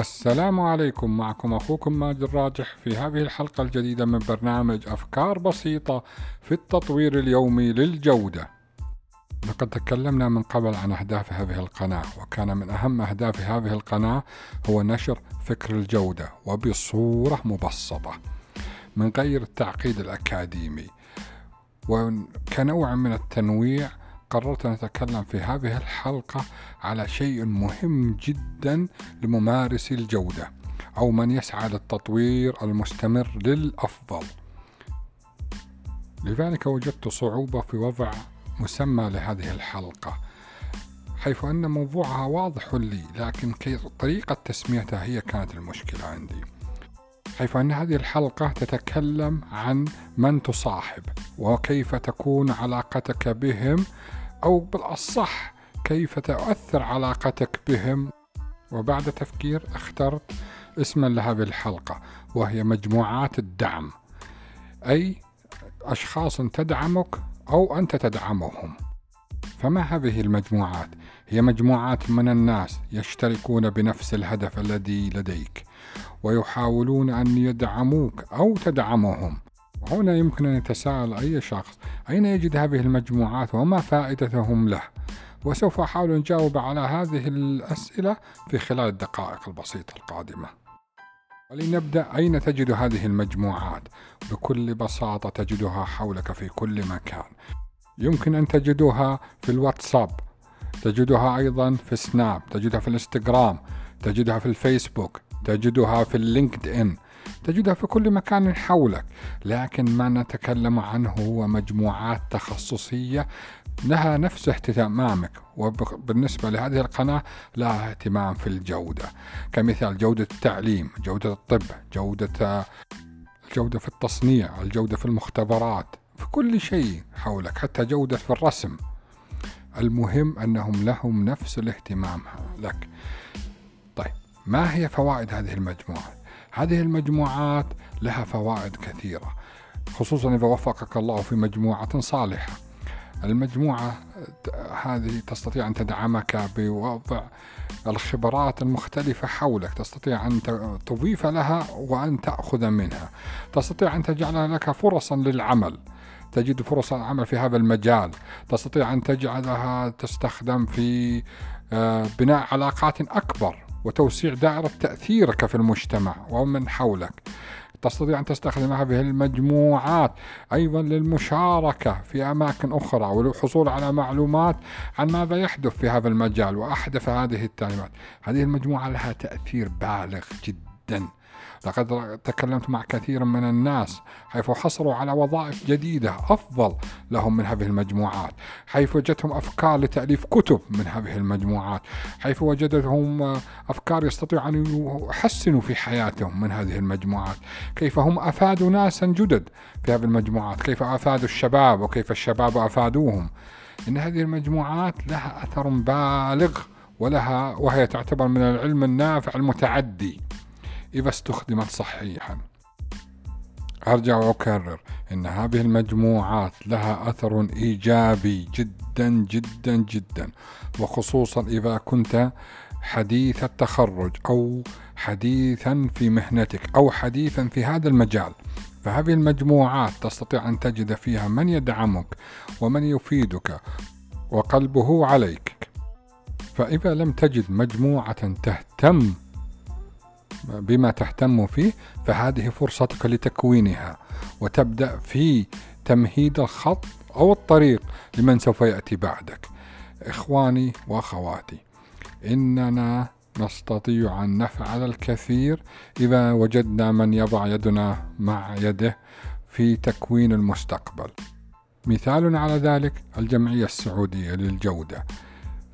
السلام عليكم. معكم أخوكم ماجد الراجح في هذه الحلقة الجديدة من برنامج أفكار بسيطة في التطوير اليومي للجودة. لقد تكلمنا من قبل عن أهداف هذه القناة وكان من أهم أهداف هذه القناة هو نشر فكر الجودة وبصورة مبسطة من غير التعقيد الأكاديمي وكنوع من التنويع قررت أن أتكلم في هذه الحلقة على شيء مهم جدا لممارسي الجودة أو من يسعى للتطوير المستمر للأفضل. لذلك وجدت صعوبة في وضع مسمى لهذه الحلقة حيث أن موضوعها واضح لي لكن طريقة تسميتها هي كانت المشكلة عندي حيث أن هذه الحلقة تتكلم عن من تصاحب وكيف تكون علاقتك بهم أو بالأصح كيف تؤثر علاقتك بهم؟ وبعد تفكير اخترت اسما لهذه الحلقة وهي مجموعات الدعم. أي أشخاص تدعمك أو أنت تدعمهم. فما هذه المجموعات؟ هي مجموعات من الناس يشتركون بنفس الهدف الذي لديك ويحاولون أن يدعموك أو تدعمهم. هنا يمكن أن يتساءل أي شخص أين يجد هذه المجموعات وما فائدتهم له وسوف أحاول أن أجاوب على هذه الأسئلة في خلال الدقائق البسيطة القادمة. ولنبدأ. أين تجد هذه المجموعات؟ بكل بساطة تجدها حولك في كل مكان. يمكن أن تجدها في الواتساب. تجدها أيضا في سناب. تجدها في الإنستغرام. تجدها في الفيسبوك. تجدها في اللينكد إن تجدها في كل مكان حولك لكن ما نتكلم عنه هو مجموعات تخصصية لها نفس اهتمامك. وبالنسبة لهذه القناة لها اهتمام في الجودة. كمثال جودة التعليم جودة الطب جودة الجودة في التصنيع الجودة في المختبرات في كل شيء حولك حتى جودة في الرسم. المهم أنهم لهم نفس الاهتمام لك. طيب ما هي فوائد هذه المجموعات هذه المجموعات لها فوائد كثيرة خصوصا إذا وفقك الله في مجموعة صالحة. المجموعة هذه تستطيع أن تدعمك بوضع الخبرات المختلفة حولك تستطيع أن تضيف لها وأن تأخذ منها. تستطيع أن تجعل لك فرصا للعمل. تجد فرص العمل في هذا المجال. تستطيع أن تجعلها تستخدم في آه، بناء علاقات أكبر. وتوسيع دائرة تأثيرك في المجتمع ومن حولك. تستطيع أن تستخدم هذه المجموعات أيضا للمشاركة في أماكن أخرى والحصول على معلومات عن ماذا يحدث في هذا المجال وأحدث هذه التعليمات. هذه المجموعة لها تأثير بالغ جدا. لقد تكلمت مع كثير من الناس حيث حصلوا على وظائف جديدة أفضل لهم من هذه المجموعات حيث وجدتهم أفكار لتأليف كتب من هذه المجموعات حيث وجدتهم أفكار يستطيعوا أن يحسنوا في حياتهم من هذه المجموعات. كيف هم أفادوا ناسا جدد في هذه المجموعات؟ كيف أفادوا الشباب وكيف الشباب أفادوهم؟ إن هذه المجموعات لها أثر بالغ ولها وهي تعتبر من العلم النافع المتعدي. إذا استخدمت صحيحا. أرجع وأكرر أن هذه المجموعات لها أثر إيجابي جدا جدا جدا. وخصوصا إذا كنت حديث التخرج أو حديثا في مهنتك أو حديثا في هذا المجال. فهذه المجموعات تستطيع أن تجد فيها من يدعمك ومن يفيدك وقلبه عليك. فإذا لم تجد مجموعة تهتم بما تهتم فيه فهذه فرصتك لتكوينها وتبدأ في تمهيد الخط أو الطريق لمن سوف يأتي بعدك. إخواني وأخواتي إننا نستطيع أن نفعل الكثير إذا وجدنا من يضع يدنا مع يده في تكوين المستقبل. مثال على ذلك الجمعية السعودية للجودة.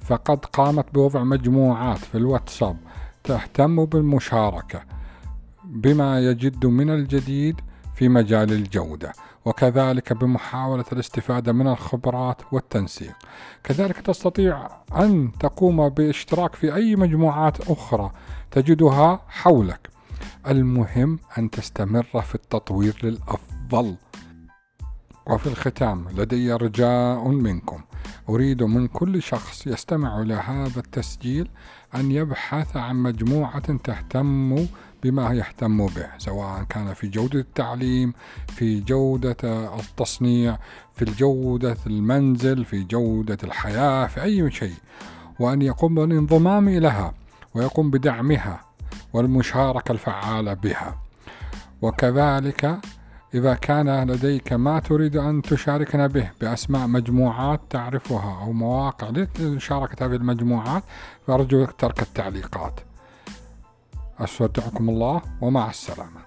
فقد قامت بوضع مجموعات في الواتساب تهتم بالمشاركة بما يجد من الجديد في مجال الجودة وكذلك بمحاولة الاستفادة من الخبرات والتنسيق. كذلك تستطيع أن تقوم باشتراك في أي مجموعات أخرى تجدها حولك. المهم أن تستمر في التطوير للأفضل. وفي الختام لدي رجاء منكم. أريد من كل شخص يستمع إلى هذا التسجيل أن يبحث عن مجموعة تهتم بما يهتم به سواء كان في جودة التعليم في جودة التصنيع في جودة المنزل في جودة الحياة في أي شيء. وأن يقوم بالانضمام لها ويقوم بدعمها والمشاركة الفعالة بها. وكذلك إذا كان لديك ما تريد أن تشاركنا به بأسماء مجموعات تعرفها أو مواقع لمشاركة هذه المجموعات فأرجو ترك التعليقات. أستودعكم الله ومع السلامة.